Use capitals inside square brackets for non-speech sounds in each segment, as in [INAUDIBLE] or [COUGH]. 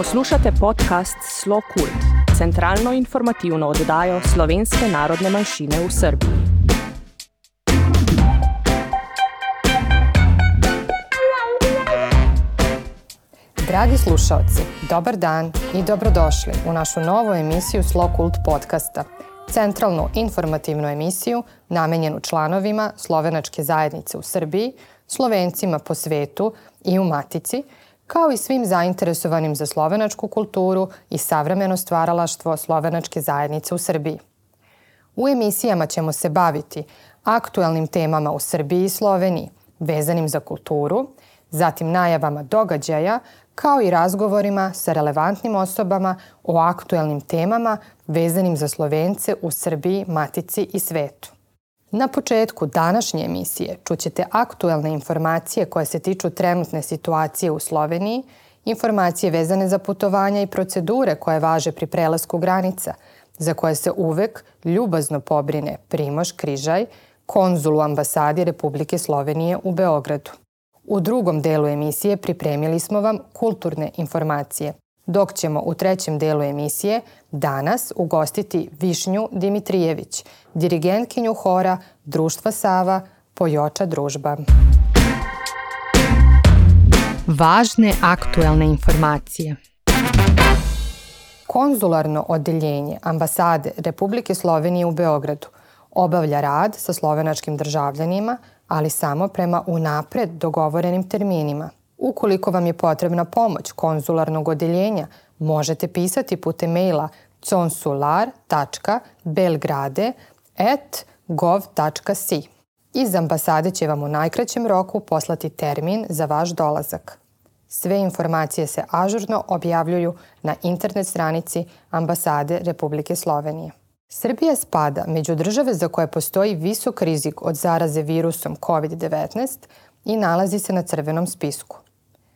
Poslušate podcast Slo Kult, centralno informativno oddajo slovenske narodne manjšine v Srbiji. Dragi slušalci, dobar dan i dobrodošli u našu novu emisiju Slo Kult podcasta, centralnu informativnu emisiju namenjenu članovima slovenačke zajednice u Srbiji, slovencima po svetu i u Matici – kao i svim zainteresovanim za slovenačku kulturu i savremeno stvaralaštvo slovenačke zajednice u Srbiji. U emisijama ćemo se baviti aktuelnim temama u Srbiji i Sloveniji, vezanim za kulturu, zatim najavama događaja, kao i razgovorima sa relevantnim osobama o aktuelnim temama vezanim za Slovence u Srbiji, Matici i svetu. Na početku današnje emisije čućete aktuelne informacije koje se tiču trenutne situacije u Sloveniji, informacije vezane za putovanja i procedure koje važe pri prelasku granica, za koje se uvek ljubazno pobrine Primoš Križaj, konzul u ambasadi Republike Slovenije u Beogradu. U drugom delu emisije pripremili smo vam kulturne informacije, dok ćemo u trećem delu emisije danas ugostiti Višnju Dimitrijević, dirigentkinju hora Društva Sava Pojoča družba. Važne aktuelne informacije. Konzularno odeljenje ambasade Republike Slovenije u Beogradu obavlja rad sa slovenačkim državljanima, ali samo prema unapred dogovorenim terminima – Ukoliko vam je potrebna pomoć konzularnog odeljenja, možete pisati putem maila consular.belgrade.gov.si. Iz ambasade će vam u najkraćem roku poslati termin za vaš dolazak. Sve informacije se ažurno objavljuju na internet stranici ambasade Republike Slovenije. Srbija spada među države za koje postoji visok rizik od zaraze virusom COVID-19 i nalazi se na crvenom spisku.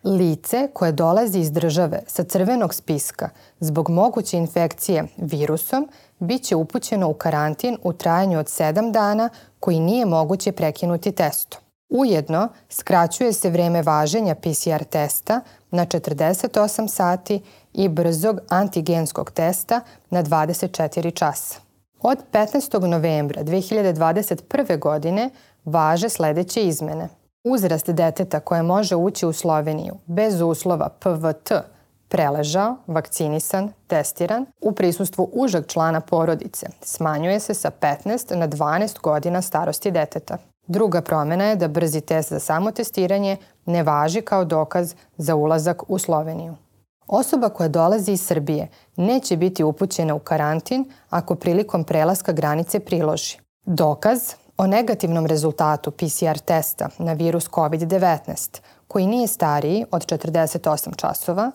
Lice koje dolazi iz države sa crvenog spiska zbog moguće infekcije virusom biće upućeno u karantin u trajanju od 7 dana koji nije moguće prekinuti testom. Ujedno, skraćuje se vreme važenja PCR testa na 48 sati i brzog antigenskog testa na 24 časa. Od 15. novembra 2021. godine važe sledeće izmene – Uzrast deteta koje može ući u Sloveniju bez uslova PVT preležao, vakcinisan, testiran u prisustvu užeg člana porodice smanjuje se sa 15 na 12 godina starosti deteta. Druga promena je da brzi test za samotestiranje ne važi kao dokaz za ulazak u Sloveniju. Osoba koja dolazi iz Srbije neće biti upućena u karantin ako prilikom prelaska granice priloži dokaz o negativnom rezultatu PCR testa na virus COVID-19 koji nije stariji od 48 časova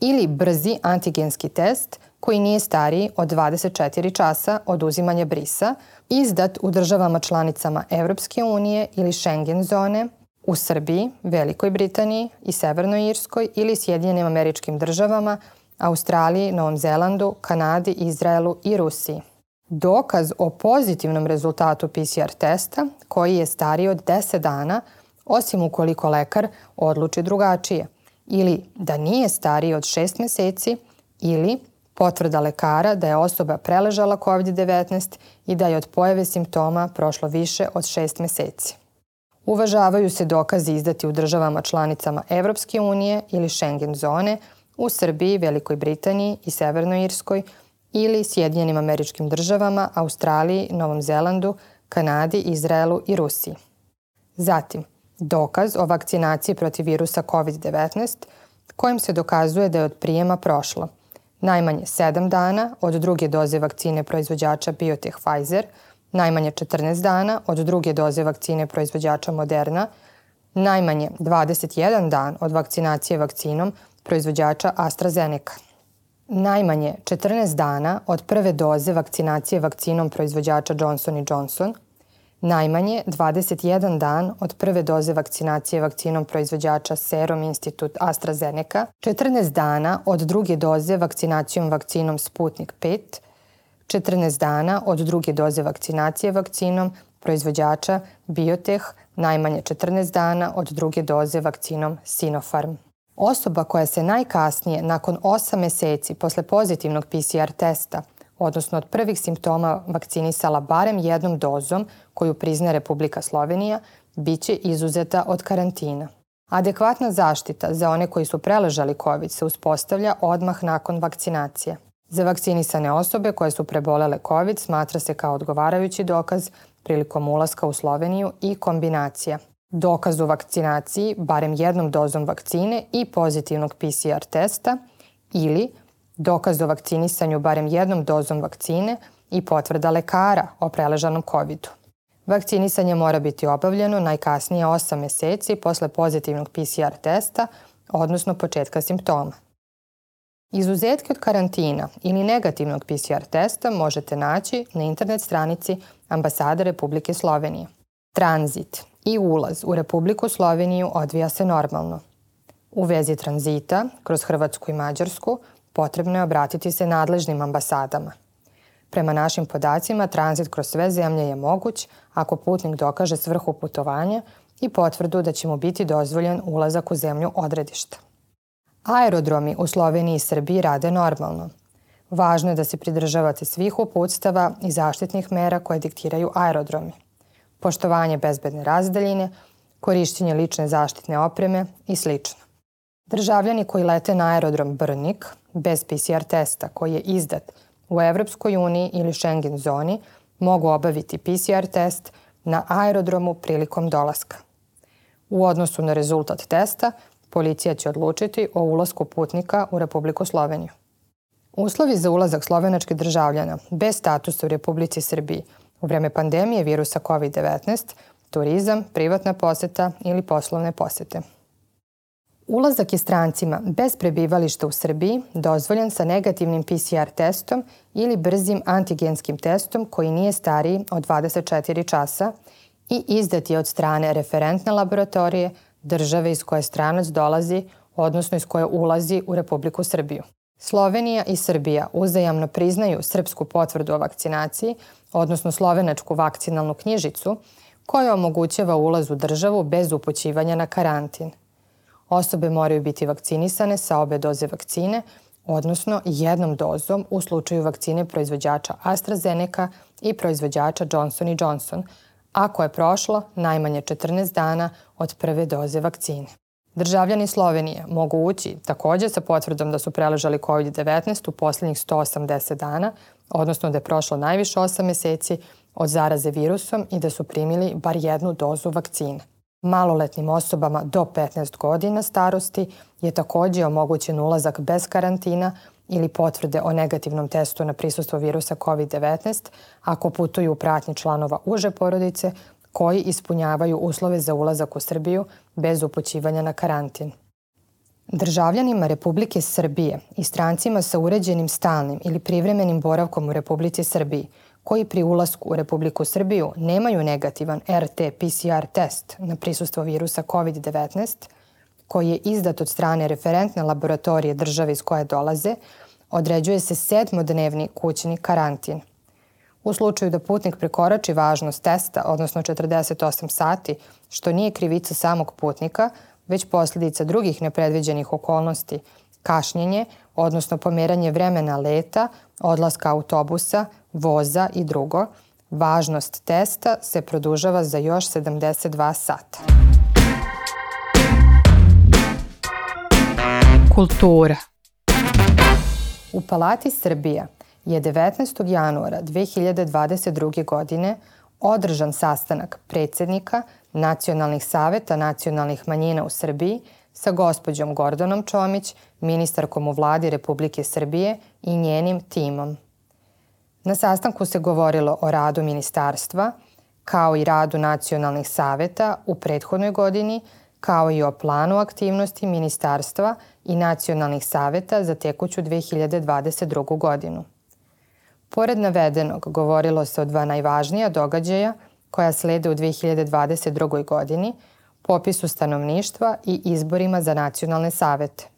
ili brzi antigenski test koji nije stariji od 24 časa od uzimanja brisa, izdat u državama članicama Evropske unije ili Schengen zone, u Srbiji, Velikoj Britaniji i Severnoj Irskoj ili Sjedinjenim američkim državama, Australiji, Novom Zelandu, Kanadi, Izraelu i Rusiji dokaz o pozitivnom rezultatu PCR testa koji je stariji od 10 dana, osim ukoliko lekar odluči drugačije, ili da nije stariji od 6 meseci, ili potvrda lekara da je osoba preležala COVID-19 i da je od pojave simptoma prošlo više od 6 meseci. Uvažavaju se dokazi izdati u državama članicama Evropske unije ili Schengen zone, u Srbiji, Velikoj Britaniji i Severnoj Irskoj, ili Sjedinjenim američkim državama, Australiji, Novom Zelandu, Kanadi, Izraelu i Rusiji. Zatim, dokaz o vakcinaciji protiv virusa COVID-19 kojim se dokazuje da je od prijema prošlo najmanje 7 dana od druge doze vakcine proizvođača Biotech Pfizer, najmanje 14 dana od druge doze vakcine proizvođača Moderna, najmanje 21 dan od vakcinacije vakcinom proizvođača AstraZeneca najmanje 14 dana od prve doze vakcinacije vakcinom proizvođača Johnson Johnson, najmanje 21 dan od prve doze vakcinacije vakcinom proizvođača Serum Institute AstraZeneca, 14 dana od druge doze vakcinacijom vakcinom Sputnik 5, 14 dana od druge doze vakcinacije vakcinom proizvođača Biotech, najmanje 14 dana od druge doze vakcinom Sinopharm. Osoba koja se najkasnije, nakon 8 meseci posle pozitivnog PCR testa, odnosno od prvih simptoma vakcinisala barem jednom dozom koju prizna Republika Slovenija, biće izuzeta od karantina. Adekvatna zaštita za one koji su preležali COVID se uspostavlja odmah nakon vakcinacije. Za vakcinisane osobe koje su prebolele COVID smatra se kao odgovarajući dokaz prilikom ulaska u Sloveniju i kombinacija dokaz o vakcinaciji barem jednom dozom vakcine i pozitivnog PCR testa ili dokaz o vakcinisanju barem jednom dozom vakcine i potvrda lekara o preležanom COVID-u. Vakcinisanje mora biti obavljeno najkasnije 8 meseci posle pozitivnog PCR testa, odnosno početka simptoma. Izuzetke od karantina ili negativnog PCR testa možete naći na internet stranici Ambasade Republike Slovenije. Tranzit i ulaz u Republiku Sloveniju odvija se normalno. U vezi tranzita, kroz Hrvatsku i Mađarsku, potrebno je obratiti se nadležnim ambasadama. Prema našim podacima, tranzit kroz sve zemlje je moguć ako putnik dokaže svrhu putovanja i potvrdu da će mu biti dozvoljen ulazak u zemlju odredišta. Aerodromi u Sloveniji i Srbiji rade normalno. Važno je da se pridržavate svih uputstava i zaštitnih mera koje diktiraju aerodromi. Poštovanje bezbedne razdaljine, korišćenje lične zaštitne opreme i sl. Državljani koji lete na aerodrom Brnik bez PCR testa koji je izdat u Evropskoj uniji ili Schengen zoni mogu obaviti PCR test na aerodromu prilikom dolaska. U odnosu na rezultat testa, policija će odlučiti o ulasku putnika u Republiku Sloveniju. Uslovi za ulazak slovenačkih državljana bez statusa u Republici Srbiji u vreme pandemije virusa COVID-19, turizam, privatna poseta ili poslovne posete. Ulazak je strancima bez prebivališta u Srbiji dozvoljen sa negativnim PCR testom ili brzim antigenskim testom koji nije stariji od 24 časa i izdat je od strane referentne laboratorije države iz koje stranac dolazi, odnosno iz koje ulazi u Republiku Srbiju. Slovenija i Srbija uzajamno priznaju srpsku potvrdu o vakcinaciji, odnosno slovenačku vakcinalnu knjižicu, koja omogućava ulaz u državu bez upućivanja na karantin. Osobe moraju biti vakcinisane sa obe doze vakcine, odnosno jednom dozom u slučaju vakcine proizvođača AstraZeneca i proizvođača Johnson Johnson, ako je prošlo najmanje 14 dana od prve doze vakcine. Državljani Slovenije mogu ući takođe sa potvrdom da su preležali COVID-19 u poslednjih 180 dana, odnosno da je prošlo najviše 8 meseci od zaraze virusom i da su primili bar jednu dozu vakcine. Maloletnim osobama do 15 godina starosti je takođe omogućen ulazak bez karantina ili potvrde o negativnom testu na prisustvo virusa COVID-19 ako putuju u pratnji članova uže porodice koji ispunjavaju uslove za ulazak u Srbiju bez upućivanja na karantin. Državljanima Republike Srbije i strancima sa uređenim stalnim ili privremenim boravkom u Republici Srbiji koji pri ulasku u Republiku Srbiju nemaju negativan RT-PCR test na prisustvo virusa COVID-19, koji je izdat od strane referentne laboratorije države iz koje dolaze, određuje se sedmodnevni kućni karantin – U slučaju da putnik prekorači važnost testa, odnosno 48 sati, što nije krivica samog putnika, već posljedica drugih nepredviđenih okolnosti, kašnjenje, odnosno pomeranje vremena leta, odlaska autobusa, voza i drugo, važnost testa se produžava za još 72 sata. Kultura U Palati Srbija je 19. januara 2022. godine održan sastanak predsednika Nacionalnih saveta nacionalnih manjina u Srbiji sa gospođom Gordonom Čomić, ministarkom u vladi Republike Srbije i njenim timom. Na sastanku se govorilo o radu ministarstva, kao i radu nacionalnih saveta u prethodnoj godini, kao i o planu aktivnosti ministarstva i nacionalnih saveta za tekuću 2022. godinu. Pored navedenog, govorilo se o dva najvažnija događaja koja slede u 2022. godini, popisu stanovništva i izborima za nacionalne savete.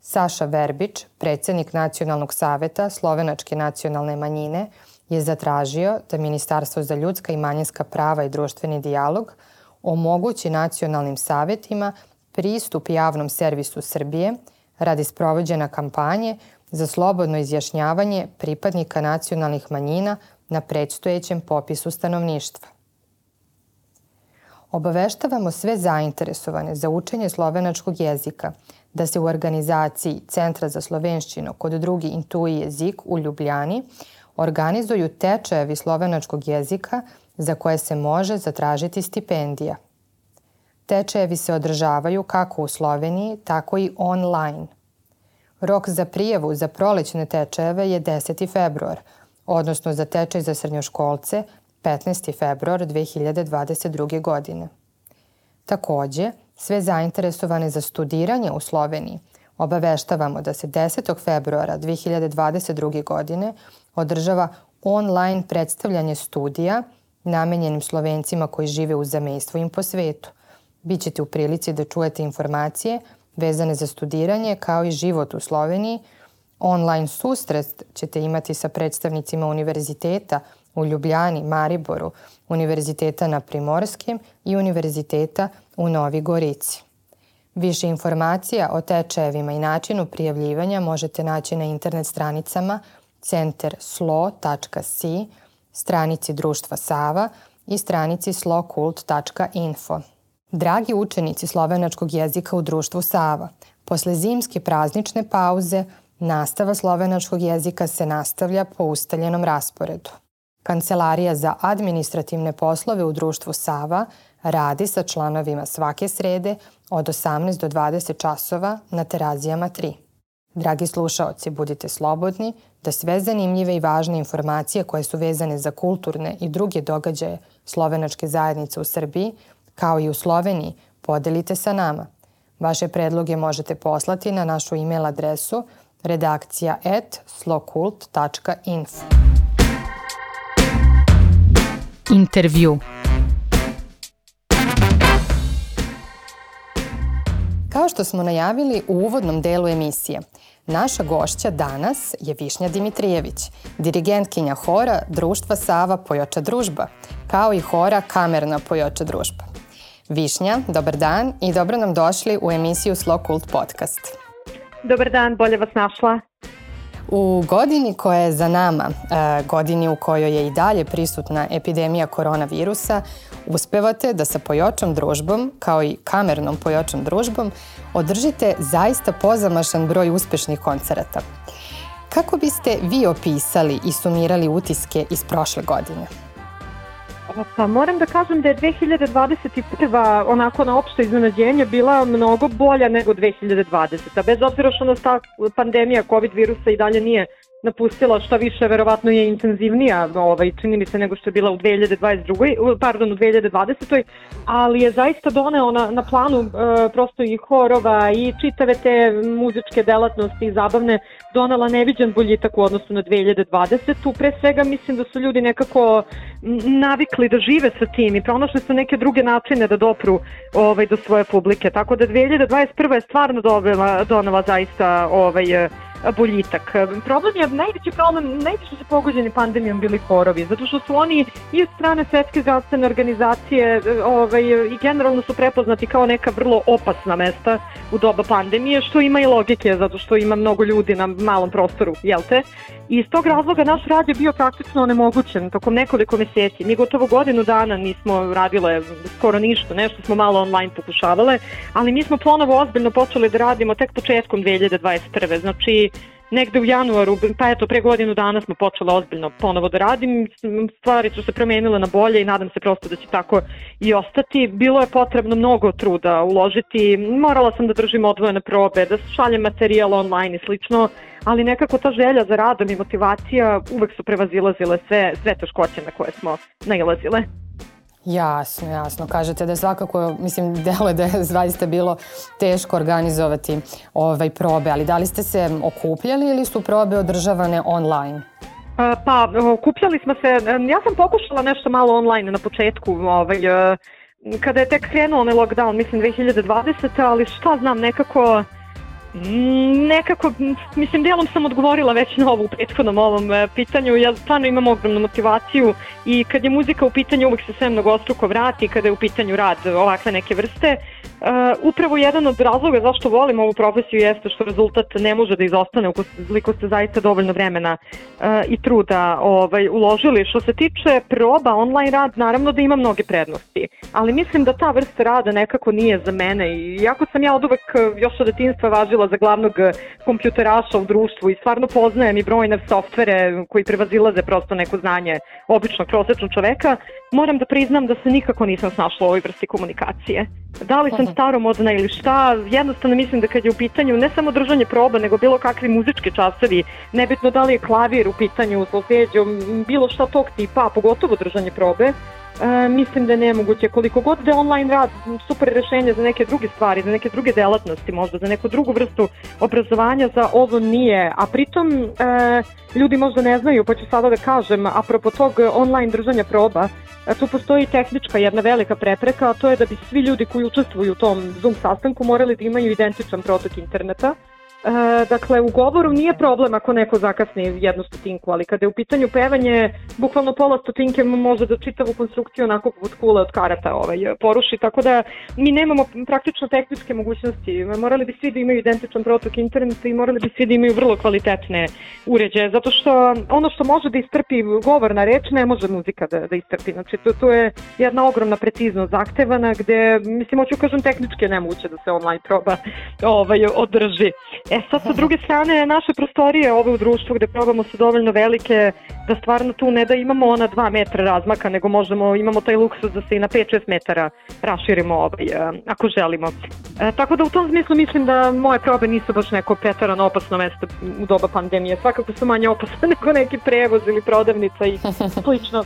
Saša Verbić, predsednik Nacionalnog saveta Slovenačke nacionalne manjine, je zatražio da Ministarstvo za ljudska i manjinska prava i društveni dijalog omogući nacionalnim savetima pristup javnom servisu Srbije radi sprovođena kampanje za slobodno izjašnjavanje pripadnika nacionalnih manjina na predstojećem popisu stanovništva. Obaveštavamo sve zainteresovane za učenje slovenačkog jezika da se u organizaciji Centra za slovenščinu kod drugi intuji jezik u Ljubljani organizuju tečajevi slovenačkog jezika za koje se može zatražiti stipendija. Tečajevi se održavaju kako u Sloveniji, tako i online. Rok za prijavu za prolećne tečajeve je 10. februar, odnosno za tečaj za srednjoškolce 15. februar 2022. godine. Takođe, sve zainteresovane za studiranje u Sloveniji obaveštavamo da se 10. februara 2022. godine održava online predstavljanje studija namenjenim Slovencima koji žive u zamejstvu im po svetu. Bićete u prilici da čujete informacije vezane za studiranje kao i život u Sloveniji. Online susret ćete imati sa predstavnicima univerziteta u Ljubljani, Mariboru, Univerziteta na Primorskim i Univerziteta u Novi Gorici. Više informacija o tečajevima i načinu prijavljivanja možete naći na internet stranicama centerslo.si, stranici Društva Sava i stranici slokult.info. Dragi učenici slovenačkog jezika u Društvu Sava, posle zimske praznične pauze, nastava slovenačkog jezika se nastavlja po ustaljenom rasporedu. Kancelarija za administrativne poslove u društvu Sava radi sa članovima svake srede od 18 do 20 časova na terazijama 3. Dragi slušaoci, budite slobodni da sve zanimljive i važne informacije koje su vezane za kulturne i druge događaje slovenačke zajednice u Srbiji, kao i u Sloveniji, podelite sa nama. Vaše predloge možete poslati na našu e-mail adresu redakcija at slokult.info. Intervju Kao što smo najavili u uvodnom delu emisije, naša gošća danas je Višnja Dimitrijević, dirigentkinja hora Društva Sava Pojoča družba, kao i hora Kamerna Pojoča družba. Višnja, dobar dan i dobro nam došli u emisiju Slow Cult Podcast. Dobar dan, bolje vas našla. U godini koja je za nama, e, godini u kojoj je i dalje prisutna epidemija koronavirusa, uspevate da sa pojočom družbom, kao i kamernom pojočom družbom, održite zaista pozamašan broj uspešnih koncerata. Kako biste vi opisali i sumirali utiske iz prošle godine? Pa moram da kažem da je 2021. onako na opšte iznenađenje bila mnogo bolja nego 2020. Bez obzira što nas ta pandemija COVID virusa i dalje nije napustila šta više, verovatno je intenzivnija, ovaj, se, nego što je bila u 2022. pardon, u 2020. ali je zaista doneo na, na planu e, prosto i horova i čitave te muzičke delatnosti i zabavne donala neviđen boljitak u odnosu na 2020. Pre svega mislim da su ljudi nekako navikli da žive sa tim i pronašli su neke druge načine da dopru ovaj, do svoje publike. Tako da 2021. je stvarno dobila, donala zaista ovaj, boljitak. Problem je, najveći problem, najviše su pogođeni pandemijom bili horovi, zato što su oni i od strane Svetske zdravstvene organizacije ovaj, i generalno su prepoznati kao neka vrlo opasna mesta u doba pandemije, što ima i logike, zato što ima mnogo ljudi na malom prostoru, jel te? I iz tog razloga naš rad je bio praktično onemogućen tokom nekoliko meseci. Mi gotovo godinu dana nismo radile skoro ništa, nešto smo malo online pokušavale, ali mi smo ponovo ozbiljno počeli da radimo tek početkom 2021. Znači, negde u januaru, pa eto, pre godinu dana smo počela ozbiljno ponovo da radim, stvari su se promenile na bolje i nadam se prosto da će tako i ostati. Bilo je potrebno mnogo truda uložiti, morala sam da držim odvojene probe, da šaljem materijal online i slično, ali nekako ta želja za radom i motivacija uvek su prevazilazile sve, sve teškoće na koje smo nailazile. Jasno, jasno. Kažete da svakako, mislim, [LAUGHS] delo da je zaista bilo teško organizovati ovaj probe, ali da li ste se okupljali ili su probe održavane online? Pa, okupljali smo se, ja sam pokušala nešto malo online na početku, ovaj, kada je tek krenuo onaj lockdown, mislim 2020. ali šta znam, nekako nekako, mislim, dijelom sam odgovorila već na ovu prethodnom ovom e, pitanju. Ja stvarno imam ogromnu motivaciju i kad je muzika u pitanju uvek se sve mnogostruko vrati, kada je u pitanju rad ovakve neke vrste. Uh, upravo jedan od razloga zašto volim ovu profesiju jeste što rezultat ne može da izostane ukoliko ste zaista dovoljno vremena uh, i truda ovaj, uložili. Što se tiče proba online rad, naravno da ima mnoge prednosti, ali mislim da ta vrsta rada nekako nije za mene i jako sam ja od uvek još od detinstva važila za glavnog kompjuteraša u društvu i stvarno poznajem i brojne softvere koji prevazilaze prosto neko znanje običnog prosečnog čoveka, moram da priznam da se nikako nisam snašla u ovoj vrsti komunikacije. Da li sam staromodna ili šta, jednostavno mislim da kad je u pitanju ne samo držanje proba, nego bilo kakvi muzički časovi, nebitno da li je klavir u pitanju, solfeđo, bilo šta tog tipa, pogotovo držanje probe, E, mislim da je nemoguće. Koliko god da je online rad super rešenje za neke druge stvari, za neke druge delatnosti, možda za neku drugu vrstu obrazovanja, za ovo nije. A pritom e, ljudi možda ne znaju, pa ću sada da kažem, apropo tog online držanja proba, e, tu postoji tehnička jedna velika prepreka, a to je da bi svi ljudi koji učestvuju u tom Zoom sastanku morali da imaju identičan protok interneta. E, dakle, u govoru nije problem ako neko zakasni jednu stotinku, ali kada je u pitanju pevanje, bukvalno pola stotinke može da čitavu konstrukciju onako poput kule od karata ovaj, poruši, tako da mi nemamo praktično tehničke mogućnosti. Morali bi svi da imaju identičan protok interneta i morali bi svi da imaju vrlo kvalitetne uređaje, zato što ono što može da istrpi govor na reč, ne može muzika da, da istrpi. Znači, to, to je jedna ogromna preciznost zahtevana gde, mislim, hoću kažem, tehnički je nemoguće da se online proba ovaj, održi. E sad sa druge strane naše prostorije ove u društvu gde probamo su dovoljno velike da stvarno tu ne da imamo ona 2 metra razmaka nego možemo, imamo taj luksus da se i na 5-6 metara raširimo ovaj, e, ako želimo. E, tako da u tom smislu mislim da moje probe nisu baš neko pretarano opasno mesto u doba pandemije. Svakako su manje opasne [LAUGHS] nego neki prevoz ili prodavnica i [LAUGHS] slično.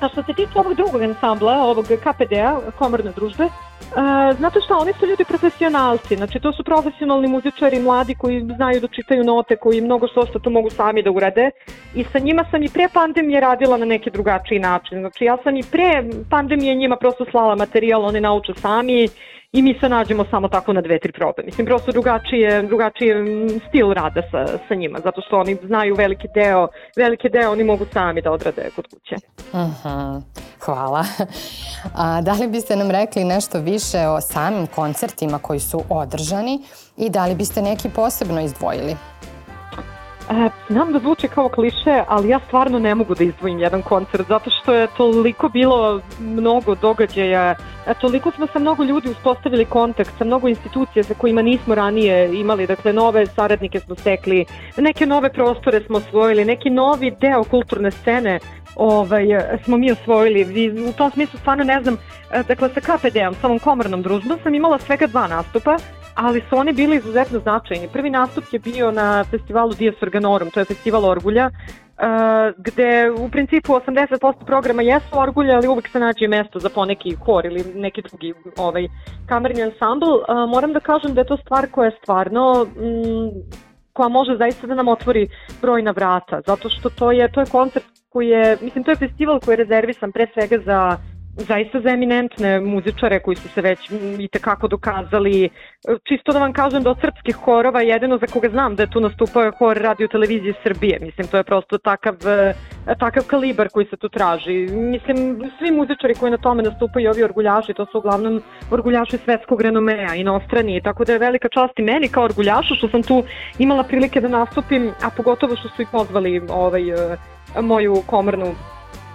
A što se tiče ovog drugog ansambla, ovog KPD-a, komorne družbe, Uh, znate šta, oni su ljudi profesionalci, znači to su profesionalni muzičari, mladi koji znaju da čitaju note, koji mnogo što što to mogu sami da urade. I sa njima sam i pre pandemije radila na neki drugačiji način, znači ja sam i pre pandemije njima prosto slala materijal, oni nauče sami i mi se nađemo samo tako na dve, tri probe. Mislim, prosto drugačije, drugačije stil rada sa, sa njima, zato što oni znaju veliki deo, veliki deo oni mogu sami da odrade kod kuće. -huh. Hvala. A, da li biste nam rekli nešto više o samim koncertima koji su održani i da li biste neki posebno izdvojili? E, znam da zvuči kao kliše, ali ja stvarno ne mogu da izdvojim jedan koncert, zato što je toliko bilo mnogo događaja, e, toliko smo sa mnogo ljudi uspostavili kontakt, sa mnogo institucija sa kojima nismo ranije imali, dakle nove saradnike smo stekli, neke nove prostore smo osvojili, neki novi deo kulturne scene ovaj, smo mi osvojili. U tom smislu stvarno ne znam, e, dakle sa KPD-om, sa ovom komornom družbom sam imala svega dva nastupa, ali su oni bili izuzetno značajni. Prvi nastup je bio na festivalu Dias Organorum, to je festival Orgulja, Uh, gde u principu 80% programa jesu orgulje, ali uvek se nađe mesto za poneki hor ili neki drugi ovaj, kamerni ansambl. Uh, moram da kažem da je to stvar koja je stvarno mm, koja može zaista da nam otvori brojna vrata, zato što to je, to je koncert koji je, mislim, to je festival koji je rezervisan pre svega za zaista za eminentne muzičare koji su se već i tekako dokazali. Čisto da vam kažem da od srpskih horova jedino za koga znam da je tu nastupao je hor radio televizije Srbije. Mislim, to je prosto takav, takav kalibar koji se tu traži. Mislim, svi muzičari koji na tome nastupaju ovi orguljaši, to su uglavnom orguljaši svetskog renomea, inostrani, tako da je velika čast i meni kao orguljašu što sam tu imala prilike da nastupim, a pogotovo što su i pozvali ovaj, moju komornu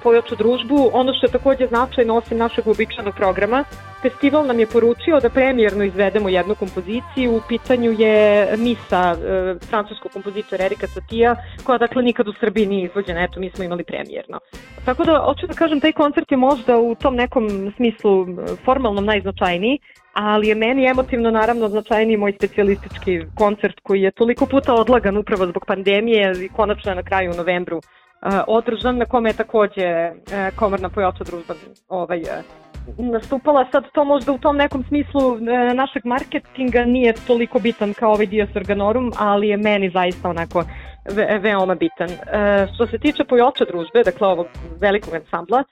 pojaču družbu. Ono što je takođe značajno osim našeg uobičajenog programa, festival nam je poručio da premijerno izvedemo jednu kompoziciju. U pitanju je misa e, francuskog kompozitora Erika Satija, koja dakle nikad u Srbiji nije izvođena, eto mi smo imali premijerno. Tako da, hoću da kažem, taj koncert je možda u tom nekom smislu formalnom najznačajniji, ali je meni emotivno naravno značajniji moj specijalistički koncert koji je toliko puta odlagan upravo zbog pandemije i konačno je na kraju u novembru održan na kome je takođe e, komorna pojača družba ovaj, e, nastupala. Sad to možda u tom nekom smislu e, našeg marketinga nije toliko bitan kao ovaj Dios Organorum, ali je meni zaista onako ve, veoma bitan. Što se tiče pojača družbe, dakle ovog velikog ansambla,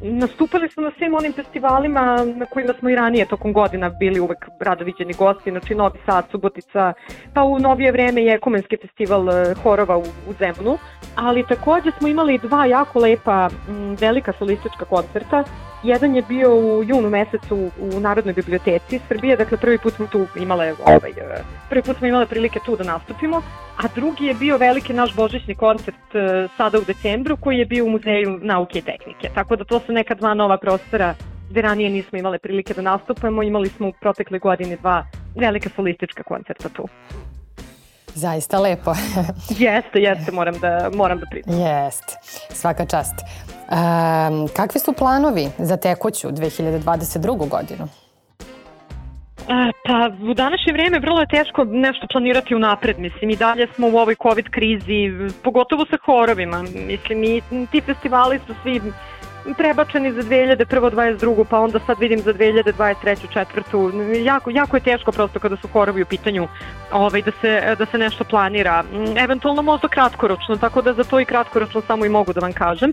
Nastupali smo na svim onim festivalima na kojima smo i ranije tokom godina bili uvek radoviđeni gosti, znači Novi Sad, Subotica, pa u novije vreme i ekumenski festival e, horova u, u Zemunu, ali takođe smo imali dva jako lepa m, velika solistička koncerta. Jedan je bio u junu mesecu u Narodnoj biblioteci Srbije, dakle prvi put smo tu imale ovaj, e, prvi put smo imale prilike tu da nastupimo, a drugi je bio veliki naš božićni koncert e, sada u decembru koji je bio u Muzeju nauke i tehnike. Tako da to su neka dva nova prostora gde ranije nismo imale prilike da nastupamo, imali smo u protekle godine dva velika solistička koncerta tu. Zaista lepo. [LAUGHS] jeste, jeste, moram da, moram da priznam. Jeste, svaka čast. Um, kakvi su planovi za tekuću 2022. godinu? Pa u današnje vreme vrlo je teško nešto planirati u napred, mislim i dalje smo u ovoj covid krizi, pogotovo sa horovima, mislim i ti festivali su svi prebačeni za 2021. pa onda sad vidim za 2023. četvrtu. Jako, jako je teško prosto kada su horovi u pitanju ovaj, da, se, da se nešto planira. Eventualno možda kratkoročno, tako da za to i kratkoročno samo i mogu da vam kažem.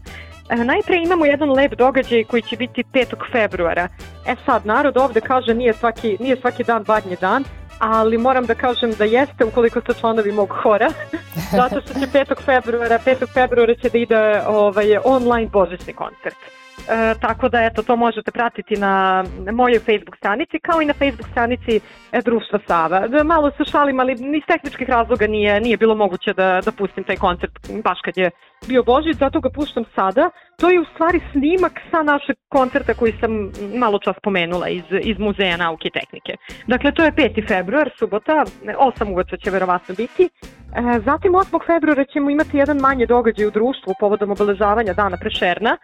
E, najpre imamo jedan lep događaj koji će biti 5. februara. E sad, narod ovde kaže nije svaki, nije svaki dan badnji dan, ali moram da kažem da jeste ukoliko ste članovi mog hora, [LAUGHS] zato što će 5. februara, 5. februara će da ide ovaj, online božićni koncert. E, tako da eto to možete pratiti na mojoj Facebook stranici kao i na Facebook stranici e, Društva Sava. Da, malo se šalim, ali iz tehničkih razloga nije, nije bilo moguće da, da pustim taj koncert baš kad je bio Božić, zato ga puštam sada. To je u stvari snimak sa našeg koncerta koji sam malo čas pomenula iz, iz Muzeja nauke i tehnike. Dakle, to je 5. februar, subota, 8 uveca će verovatno biti. E, zatim 8. februara ćemo imati jedan manje događaj u društvu povodom obeležavanja dana Prešerna.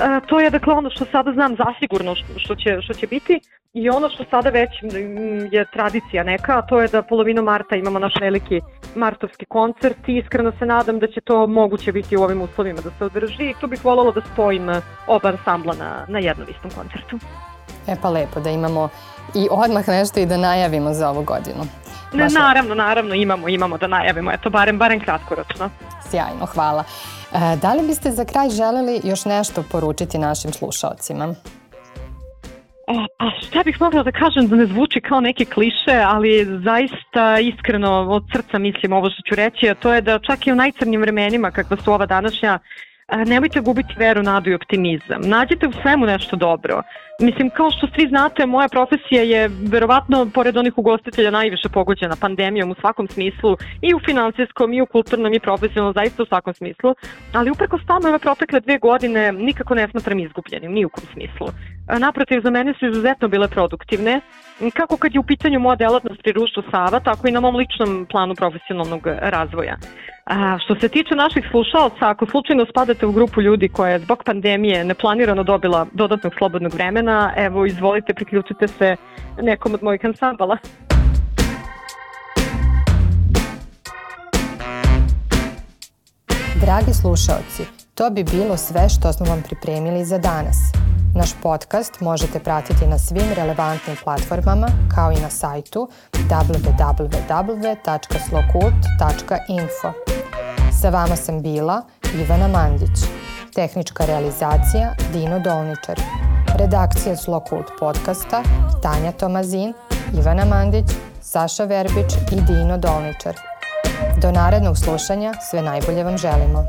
E, to je dakle ono što sada znam zasigurno što, će, što će biti i ono što sada već je tradicija neka, a to je da polovinom marta imamo naš veliki martovski koncert i iskreno se nadam da će to moguće biti u ovim uslovima da se održi i tu bih voljela da spojim oba ansambla na, na jednom istom koncertu. E pa lepo da imamo i odmah nešto i da najavimo za ovu godinu. Ne, naravno, naravno imamo, imamo da najavimo, eto barem, barem kratkoročno. Sjajno, hvala. E, da li biste za kraj želeli još nešto poručiti našim slušalcima? E, pa šta bih mogla da kažem da ne zvuči kao neke kliše, ali zaista iskreno od srca mislim ovo što ću reći, a to je da čak i u najcrnjim vremenima kakva su ova današnja, nemojte gubiti veru, nadu i optimizam. Nađite u svemu nešto dobro. Mislim, kao što svi znate, moja profesija je verovatno, pored onih ugostitelja, najviše pogođena pandemijom u svakom smislu, i u finansijskom, i u kulturnom, i profesionalnom, zaista u svakom smislu. Ali upreko stano ove protekle dve godine nikako ne smatram izgubljenim, ni u kom smislu. Naprotiv, za mene su izuzetno bile produktivne, kako kad je u pitanju moja delatnost pri Ruštu Sava, tako i na mom ličnom planu profesionalnog razvoja. A, što se tiče naših slušalca, ako slučajno spadate u grupu ljudi koja je zbog pandemije neplanirano dobila dodatnog slobodnog vremena, evo izvolite, priključite se nekom od mojih ansambala. Dragi slušalci, to bi bilo sve što smo vam pripremili za danas. Naš podcast možete pratiti na svim relevantnim platformama kao i na sajtu www.slokult.info. Sa vama sam bila Ivana Mandić. Tehnička realizacija Dino Dolničar. Redakcija Slokult podcasta Tanja Tomazin, Ivana Mandić, Saša Verbić i Dino Dolničar. Do narednog slušanja sve najbolje vam želimo.